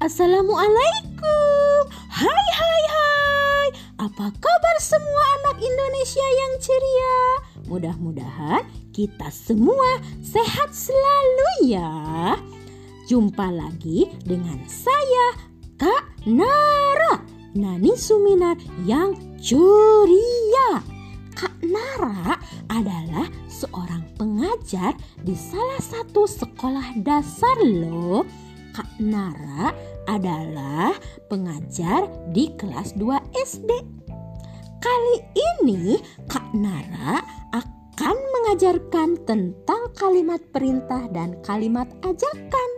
Assalamualaikum. Hai hai hai. Apa kabar semua anak Indonesia yang ceria? Mudah-mudahan kita semua sehat selalu ya. Jumpa lagi dengan saya Kak Nara Nani Suminar yang ceria. Kak Nara adalah seorang pengajar di salah satu sekolah dasar loh. Kak Nara adalah pengajar di kelas 2 SD. Kali ini Kak Nara akan mengajarkan tentang kalimat perintah dan kalimat ajakan.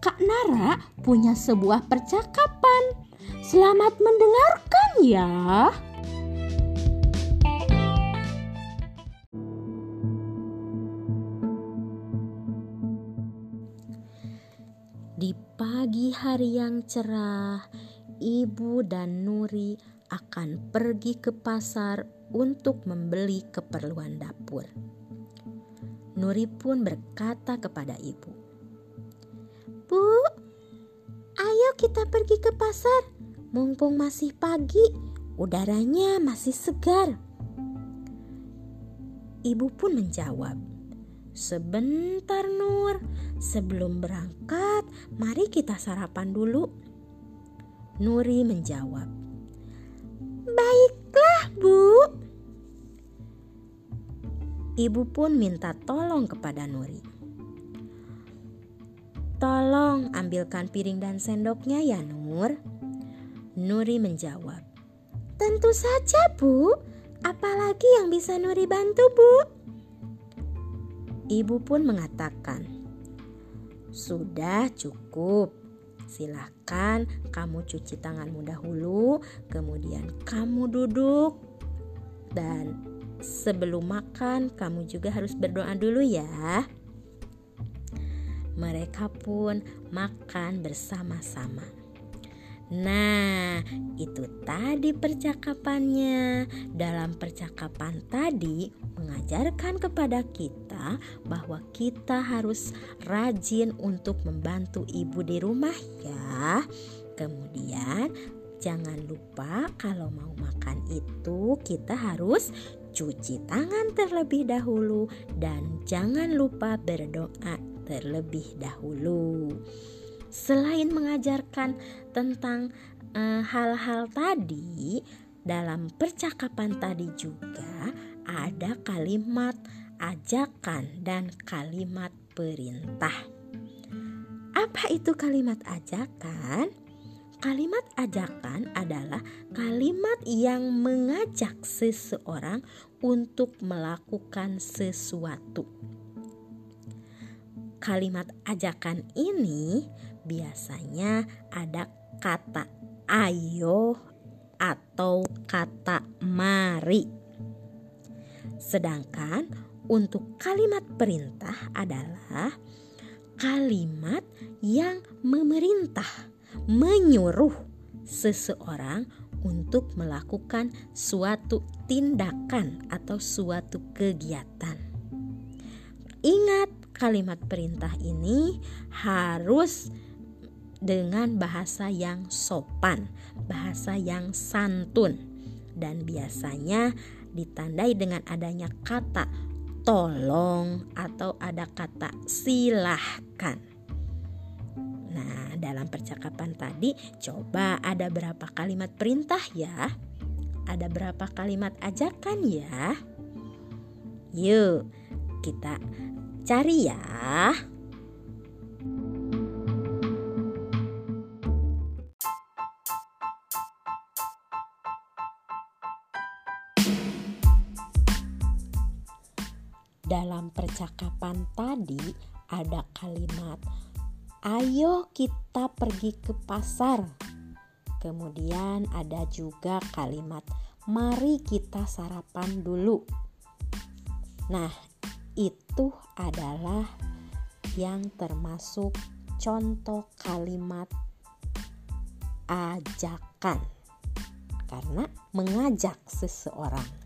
Kak Nara punya sebuah percakapan. Selamat mendengarkan ya. Hari yang cerah, Ibu dan Nuri akan pergi ke pasar untuk membeli keperluan dapur. Nuri pun berkata kepada ibu, "Bu, ayo kita pergi ke pasar. Mumpung masih pagi, udaranya masih segar." Ibu pun menjawab, "Sebentar, Nur. Sebelum berangkat, mari kita sarapan dulu." Nuri menjawab, "Baiklah, Bu." Ibu pun minta tolong kepada Nuri. "Tolong ambilkan piring dan sendoknya ya, Nur." Nuri menjawab, "Tentu saja, Bu. Apalagi yang bisa Nuri bantu, Bu?" Ibu pun mengatakan, "Sudah cukup. Silahkan kamu cuci tanganmu dahulu, kemudian kamu duduk, dan sebelum makan kamu juga harus berdoa dulu ya." Mereka pun makan bersama-sama. Nah, itu tadi percakapannya. Dalam percakapan tadi, mengajarkan kepada kita bahwa kita harus rajin untuk membantu ibu di rumah, ya. Kemudian, jangan lupa kalau mau makan itu, kita harus cuci tangan terlebih dahulu, dan jangan lupa berdoa terlebih dahulu selain mengajarkan tentang hal-hal uh, tadi, dalam percakapan tadi juga ada kalimat ajakan dan kalimat perintah. Apa itu kalimat ajakan? Kalimat ajakan adalah kalimat yang mengajak seseorang untuk melakukan sesuatu. Kalimat ajakan ini biasanya ada kata ayo atau kata mari. Sedangkan untuk kalimat perintah adalah kalimat yang memerintah, menyuruh seseorang untuk melakukan suatu tindakan atau suatu kegiatan. Ingat, kalimat perintah ini harus dengan bahasa yang sopan, bahasa yang santun, dan biasanya ditandai dengan adanya kata tolong atau ada kata silahkan. Nah, dalam percakapan tadi, coba ada berapa kalimat perintah ya? Ada berapa kalimat ajakan ya? Yuk, kita cari ya. Dalam percakapan tadi ada kalimat Ayo kita pergi ke pasar. Kemudian ada juga kalimat mari kita sarapan dulu. Nah, itu adalah yang termasuk contoh kalimat ajakan karena mengajak seseorang.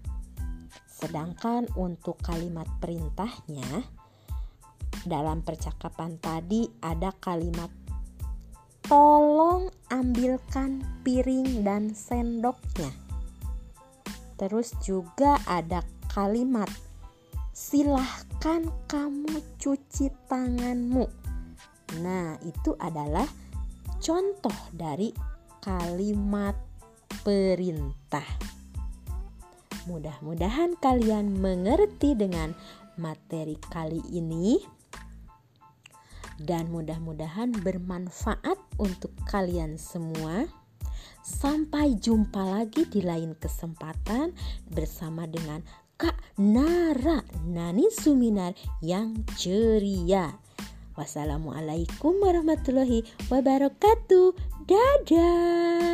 Sedangkan untuk kalimat perintahnya dalam percakapan tadi ada kalimat tolong ambilkan piring dan sendoknya. Terus juga ada kalimat silahkan kamu cuci tanganmu. Nah, itu adalah contoh dari kalimat perintah. Mudah-mudahan kalian mengerti dengan materi kali ini, dan mudah-mudahan bermanfaat untuk kalian semua. Sampai jumpa lagi di lain kesempatan bersama dengan Kak Nara Nani Suminar yang ceria. Wassalamualaikum warahmatullahi wabarakatuh. Dadah.